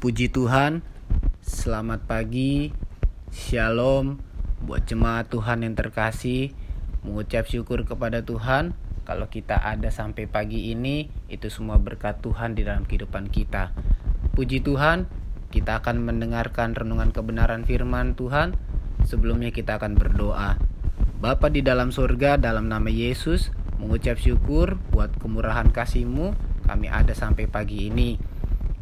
Puji Tuhan, selamat pagi, shalom buat jemaat Tuhan yang terkasih. Mengucap syukur kepada Tuhan kalau kita ada sampai pagi ini, itu semua berkat Tuhan di dalam kehidupan kita. Puji Tuhan, kita akan mendengarkan renungan kebenaran firman Tuhan. Sebelumnya kita akan berdoa. Bapa di dalam surga, dalam nama Yesus, mengucap syukur buat kemurahan kasih-Mu, kami ada sampai pagi ini.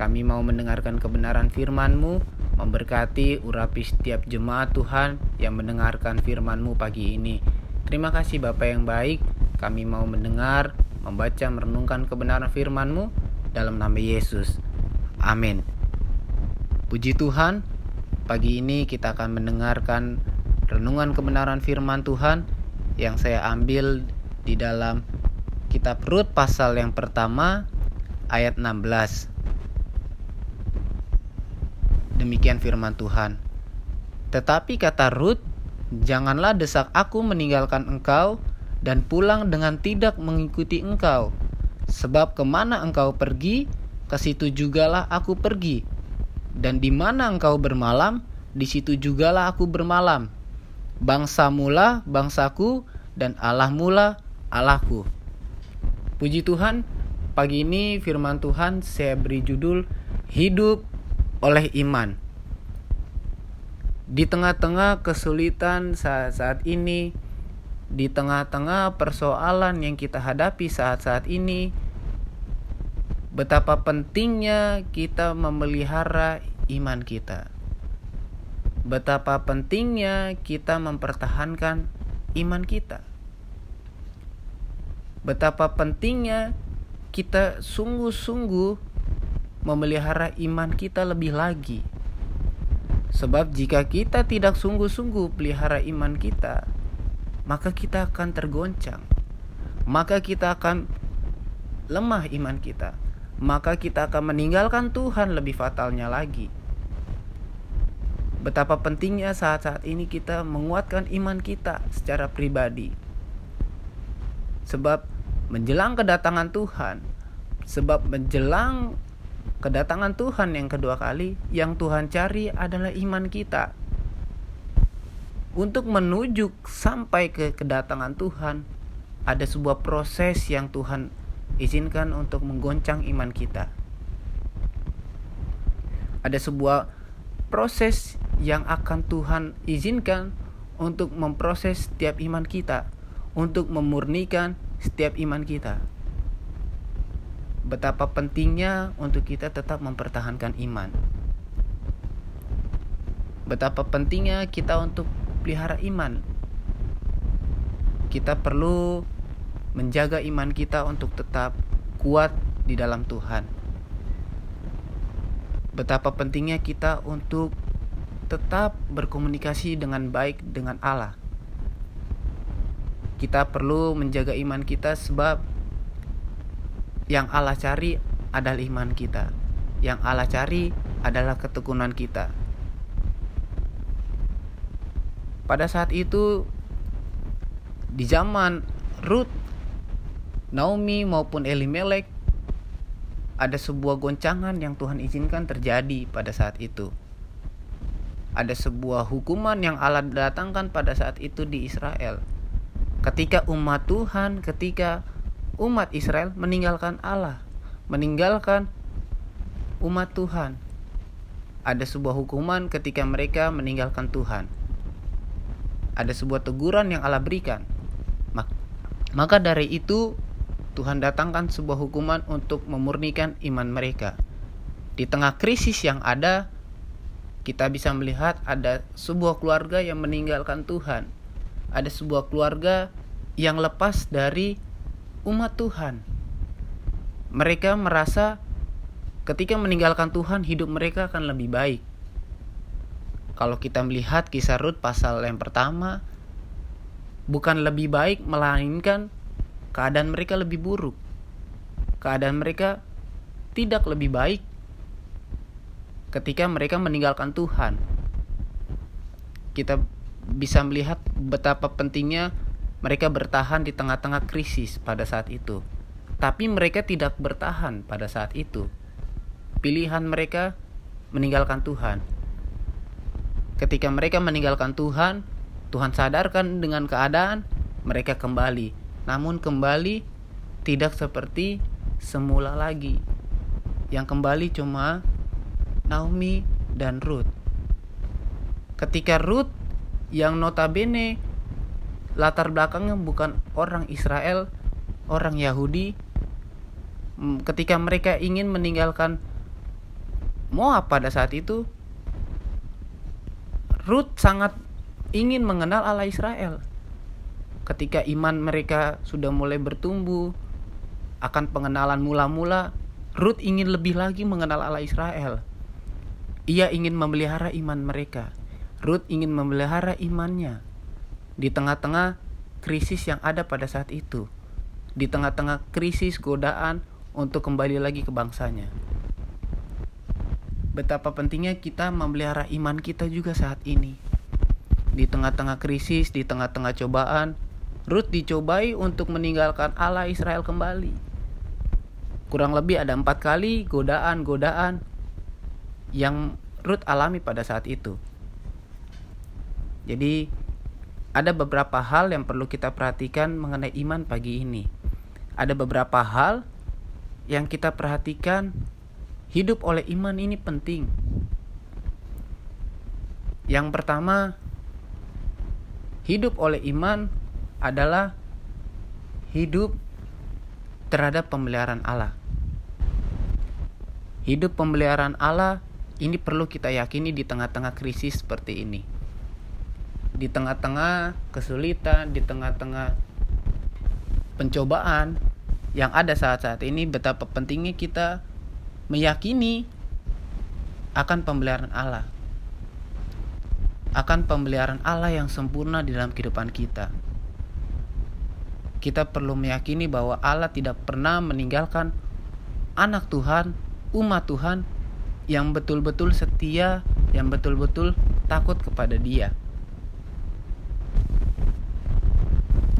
Kami mau mendengarkan kebenaran firman-Mu, memberkati urapi setiap jemaat Tuhan yang mendengarkan firman-Mu pagi ini. Terima kasih Bapak yang baik, kami mau mendengar, membaca, merenungkan kebenaran firman-Mu dalam nama Yesus. Amin. Puji Tuhan, pagi ini kita akan mendengarkan renungan kebenaran firman Tuhan yang saya ambil di dalam kitab Rut pasal yang pertama ayat 16. Demikian firman Tuhan. Tetapi kata Ruth, janganlah desak aku meninggalkan engkau dan pulang dengan tidak mengikuti engkau. Sebab ke mana engkau pergi, ke situ jugalah aku pergi. Dan di mana engkau bermalam, di situ jugalah aku bermalam. Bangsa mula bangsaku, dan Allah mula Allahku. Puji Tuhan, pagi ini firman Tuhan saya beri judul Hidup oleh iman. Di tengah-tengah kesulitan saat-saat ini, di tengah-tengah persoalan yang kita hadapi saat-saat ini, betapa pentingnya kita memelihara iman kita. Betapa pentingnya kita mempertahankan iman kita. Betapa pentingnya kita sungguh-sungguh memelihara iman kita lebih lagi. Sebab jika kita tidak sungguh-sungguh pelihara iman kita, maka kita akan tergoncang. Maka kita akan lemah iman kita. Maka kita akan meninggalkan Tuhan lebih fatalnya lagi. Betapa pentingnya saat-saat ini kita menguatkan iman kita secara pribadi. Sebab menjelang kedatangan Tuhan, sebab menjelang kedatangan Tuhan yang kedua kali, yang Tuhan cari adalah iman kita. Untuk menuju sampai ke kedatangan Tuhan, ada sebuah proses yang Tuhan izinkan untuk menggoncang iman kita. Ada sebuah proses yang akan Tuhan izinkan untuk memproses setiap iman kita, untuk memurnikan setiap iman kita betapa pentingnya untuk kita tetap mempertahankan iman. Betapa pentingnya kita untuk pelihara iman. Kita perlu menjaga iman kita untuk tetap kuat di dalam Tuhan. Betapa pentingnya kita untuk tetap berkomunikasi dengan baik dengan Allah. Kita perlu menjaga iman kita sebab yang Allah cari adalah iman kita. Yang Allah cari adalah ketekunan kita. Pada saat itu di zaman Ruth, Naomi maupun Elimelek ada sebuah goncangan yang Tuhan izinkan terjadi pada saat itu. Ada sebuah hukuman yang Allah datangkan pada saat itu di Israel. Ketika umat Tuhan, ketika umat Israel meninggalkan Allah, meninggalkan umat Tuhan. Ada sebuah hukuman ketika mereka meninggalkan Tuhan. Ada sebuah teguran yang Allah berikan. Maka dari itu Tuhan datangkan sebuah hukuman untuk memurnikan iman mereka. Di tengah krisis yang ada, kita bisa melihat ada sebuah keluarga yang meninggalkan Tuhan. Ada sebuah keluarga yang lepas dari umat Tuhan. Mereka merasa ketika meninggalkan Tuhan hidup mereka akan lebih baik. Kalau kita melihat kisah Rut pasal yang pertama, bukan lebih baik melainkan keadaan mereka lebih buruk. Keadaan mereka tidak lebih baik ketika mereka meninggalkan Tuhan. Kita bisa melihat betapa pentingnya mereka bertahan di tengah-tengah krisis pada saat itu. Tapi mereka tidak bertahan pada saat itu. Pilihan mereka meninggalkan Tuhan. Ketika mereka meninggalkan Tuhan, Tuhan sadarkan dengan keadaan, mereka kembali. Namun kembali tidak seperti semula lagi. Yang kembali cuma Naomi dan Ruth. Ketika Ruth yang notabene latar belakangnya bukan orang Israel, orang Yahudi, ketika mereka ingin meninggalkan Moab pada saat itu, Ruth sangat ingin mengenal Allah Israel. Ketika iman mereka sudah mulai bertumbuh, akan pengenalan mula-mula, Ruth ingin lebih lagi mengenal Allah Israel. Ia ingin memelihara iman mereka. Ruth ingin memelihara imannya di tengah-tengah krisis yang ada pada saat itu. Di tengah-tengah krisis godaan untuk kembali lagi ke bangsanya betapa pentingnya kita memelihara iman kita juga saat ini. Di tengah-tengah krisis, di tengah-tengah cobaan, Ruth dicobai untuk meninggalkan Allah Israel kembali. Kurang lebih ada empat kali godaan-godaan yang Ruth alami pada saat itu. Jadi ada beberapa hal yang perlu kita perhatikan mengenai iman pagi ini. Ada beberapa hal yang kita perhatikan hidup oleh iman ini penting. Yang pertama, hidup oleh iman adalah hidup terhadap pemeliharaan Allah. Hidup pemeliharaan Allah ini perlu kita yakini di tengah-tengah krisis seperti ini. Di tengah-tengah kesulitan, di tengah-tengah pencobaan yang ada saat-saat ini betapa pentingnya kita meyakini akan pemeliharaan Allah. Akan pemeliharaan Allah yang sempurna di dalam kehidupan kita. Kita perlu meyakini bahwa Allah tidak pernah meninggalkan anak Tuhan, umat Tuhan yang betul-betul setia, yang betul-betul takut kepada Dia.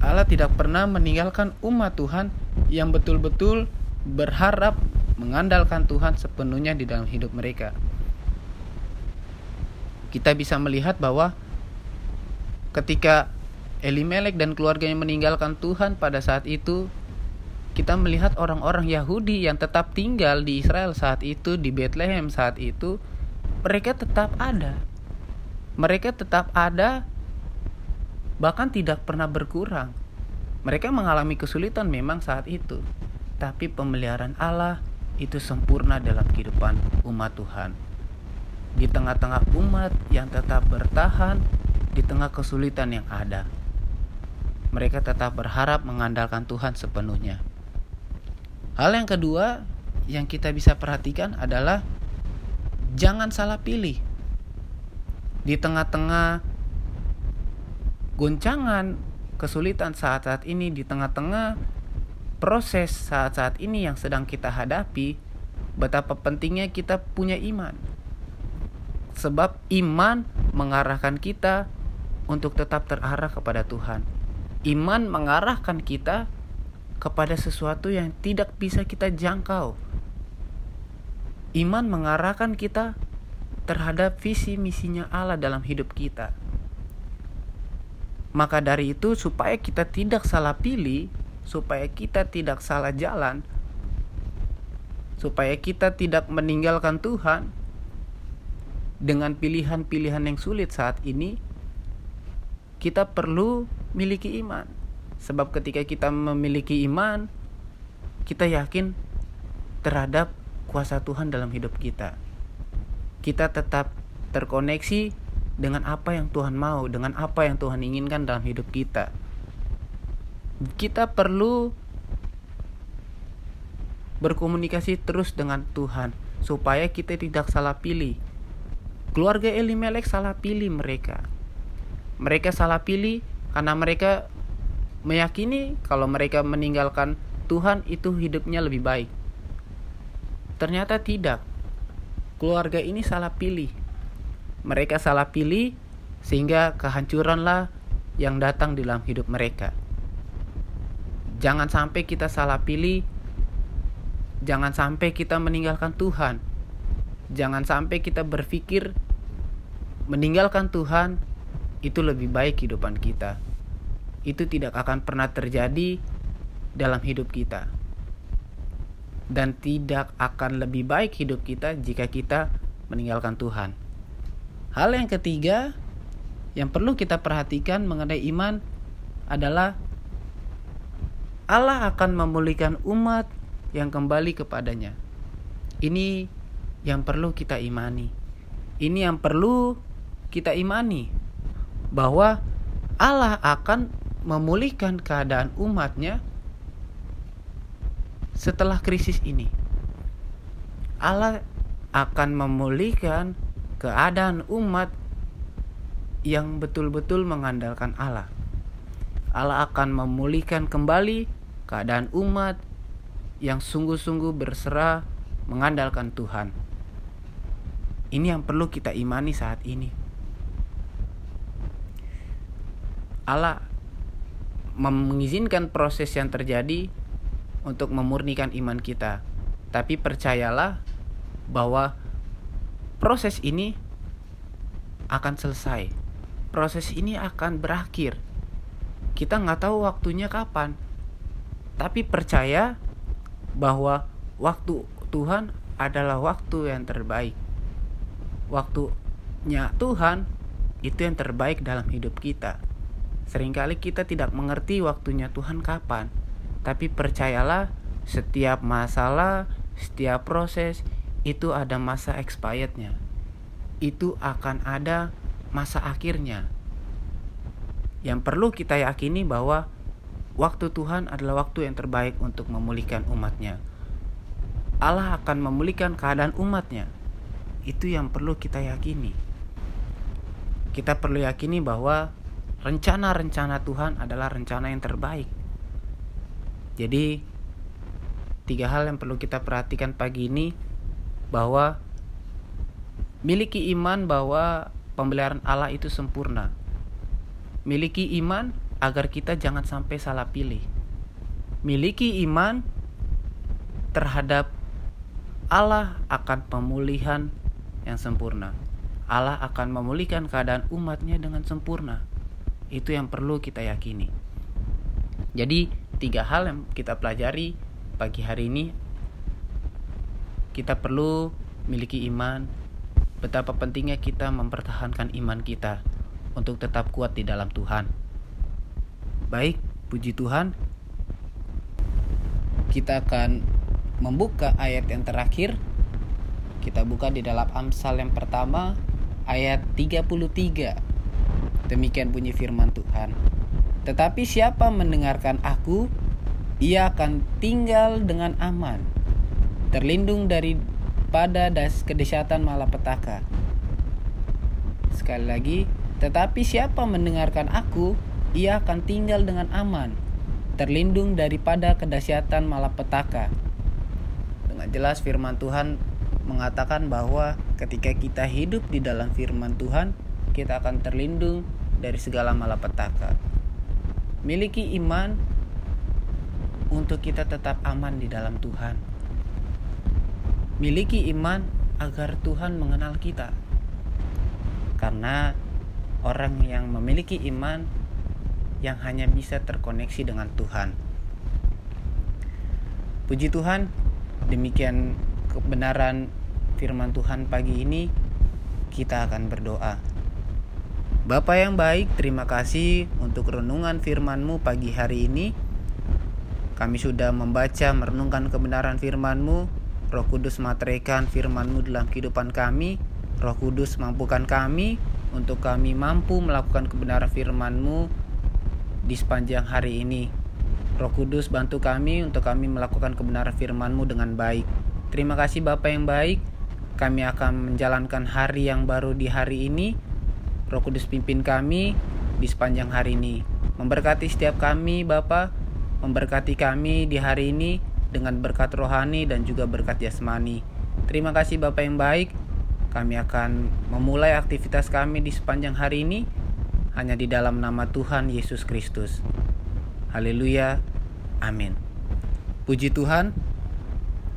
Allah tidak pernah meninggalkan umat Tuhan yang betul-betul berharap mengandalkan Tuhan sepenuhnya di dalam hidup mereka. Kita bisa melihat bahwa ketika Elimelek dan keluarganya meninggalkan Tuhan pada saat itu, kita melihat orang-orang Yahudi yang tetap tinggal di Israel saat itu, di Bethlehem saat itu, mereka tetap ada. Mereka tetap ada, bahkan tidak pernah berkurang. Mereka mengalami kesulitan memang saat itu, tapi pemeliharaan Allah itu sempurna dalam kehidupan umat Tuhan. Di tengah-tengah umat yang tetap bertahan di tengah kesulitan yang ada. Mereka tetap berharap mengandalkan Tuhan sepenuhnya. Hal yang kedua yang kita bisa perhatikan adalah jangan salah pilih. Di tengah-tengah goncangan kesulitan saat-saat ini, di tengah-tengah proses saat-saat ini yang sedang kita hadapi, betapa pentingnya kita punya iman. Sebab iman mengarahkan kita untuk tetap terarah kepada Tuhan. Iman mengarahkan kita kepada sesuatu yang tidak bisa kita jangkau. Iman mengarahkan kita terhadap visi misinya Allah dalam hidup kita. Maka dari itu supaya kita tidak salah pilih, supaya kita tidak salah jalan, supaya kita tidak meninggalkan Tuhan dengan pilihan-pilihan yang sulit saat ini, kita perlu miliki iman. Sebab ketika kita memiliki iman, kita yakin terhadap kuasa Tuhan dalam hidup kita. Kita tetap terkoneksi dengan apa yang Tuhan mau, dengan apa yang Tuhan inginkan dalam hidup kita kita perlu berkomunikasi terus dengan Tuhan supaya kita tidak salah pilih. Keluarga Elimelek salah pilih mereka. Mereka salah pilih karena mereka meyakini kalau mereka meninggalkan Tuhan itu hidupnya lebih baik. Ternyata tidak. Keluarga ini salah pilih. Mereka salah pilih sehingga kehancuranlah yang datang di dalam hidup mereka. Jangan sampai kita salah pilih. Jangan sampai kita meninggalkan Tuhan. jangan sampai kita berpikir meninggalkan Tuhan itu lebih baik kehidupan kita. Itu tidak akan pernah terjadi dalam hidup kita. Dan tidak akan lebih baik hidup kita jika kita meninggalkan Tuhan. Hal yang ketiga yang perlu kita perhatikan mengenai iman adalah Allah akan memulihkan umat yang kembali kepadanya. Ini yang perlu kita imani. Ini yang perlu kita imani bahwa Allah akan memulihkan keadaan umatnya setelah krisis ini. Allah akan memulihkan keadaan umat yang betul-betul mengandalkan Allah. Allah akan memulihkan kembali keadaan umat yang sungguh-sungguh berserah mengandalkan Tuhan. Ini yang perlu kita imani saat ini. Allah mengizinkan proses yang terjadi untuk memurnikan iman kita. Tapi percayalah bahwa proses ini akan selesai. Proses ini akan berakhir. Kita nggak tahu waktunya kapan. Tapi percaya bahwa waktu Tuhan adalah waktu yang terbaik. Waktunya Tuhan itu yang terbaik dalam hidup kita. Seringkali kita tidak mengerti waktunya Tuhan kapan, tapi percayalah, setiap masalah, setiap proses itu ada masa expirednya. Itu akan ada masa akhirnya. Yang perlu kita yakini bahwa waktu Tuhan adalah waktu yang terbaik untuk memulihkan umatnya. Allah akan memulihkan keadaan umatnya. Itu yang perlu kita yakini. Kita perlu yakini bahwa rencana-rencana Tuhan adalah rencana yang terbaik. Jadi, tiga hal yang perlu kita perhatikan pagi ini bahwa miliki iman bahwa pemeliharaan Allah itu sempurna. Miliki iman agar kita jangan sampai salah pilih. Miliki iman terhadap Allah akan pemulihan yang sempurna. Allah akan memulihkan keadaan umatnya dengan sempurna. Itu yang perlu kita yakini. Jadi, tiga hal yang kita pelajari pagi hari ini. Kita perlu miliki iman, betapa pentingnya kita mempertahankan iman kita untuk tetap kuat di dalam Tuhan. Baik, puji Tuhan. Kita akan membuka ayat yang terakhir. Kita buka di dalam Amsal yang pertama ayat 33. Demikian bunyi firman Tuhan. Tetapi siapa mendengarkan aku, ia akan tinggal dengan aman, terlindung dari pada das kedesatan malapetaka. Sekali lagi, tetapi siapa mendengarkan aku, ia akan tinggal dengan aman, terlindung daripada kedahsyatan malapetaka. Dengan jelas firman Tuhan mengatakan bahwa ketika kita hidup di dalam firman Tuhan, kita akan terlindung dari segala malapetaka. Miliki iman untuk kita tetap aman di dalam Tuhan. Miliki iman agar Tuhan mengenal kita. Karena orang yang memiliki iman yang hanya bisa terkoneksi dengan Tuhan. Puji Tuhan, demikian kebenaran firman Tuhan pagi ini kita akan berdoa. Bapak yang baik, terima kasih untuk renungan firman-Mu pagi hari ini. Kami sudah membaca merenungkan kebenaran firman-Mu. Roh Kudus materaikan firman-Mu dalam kehidupan kami. Roh Kudus mampukan kami untuk kami mampu melakukan kebenaran firman-Mu di sepanjang hari ini. Roh Kudus bantu kami untuk kami melakukan kebenaran firman-Mu dengan baik. Terima kasih Bapak yang baik. Kami akan menjalankan hari yang baru di hari ini Roh Kudus pimpin kami di sepanjang hari ini. Memberkati setiap kami, Bapa, memberkati kami di hari ini dengan berkat rohani dan juga berkat jasmani. Terima kasih Bapak yang baik. Kami akan memulai aktivitas kami di sepanjang hari ini hanya di dalam nama Tuhan Yesus Kristus. Haleluya. Amin. Puji Tuhan.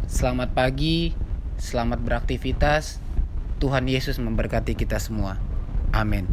Selamat pagi, Selamat beraktivitas. Tuhan Yesus memberkati kita semua. Amin.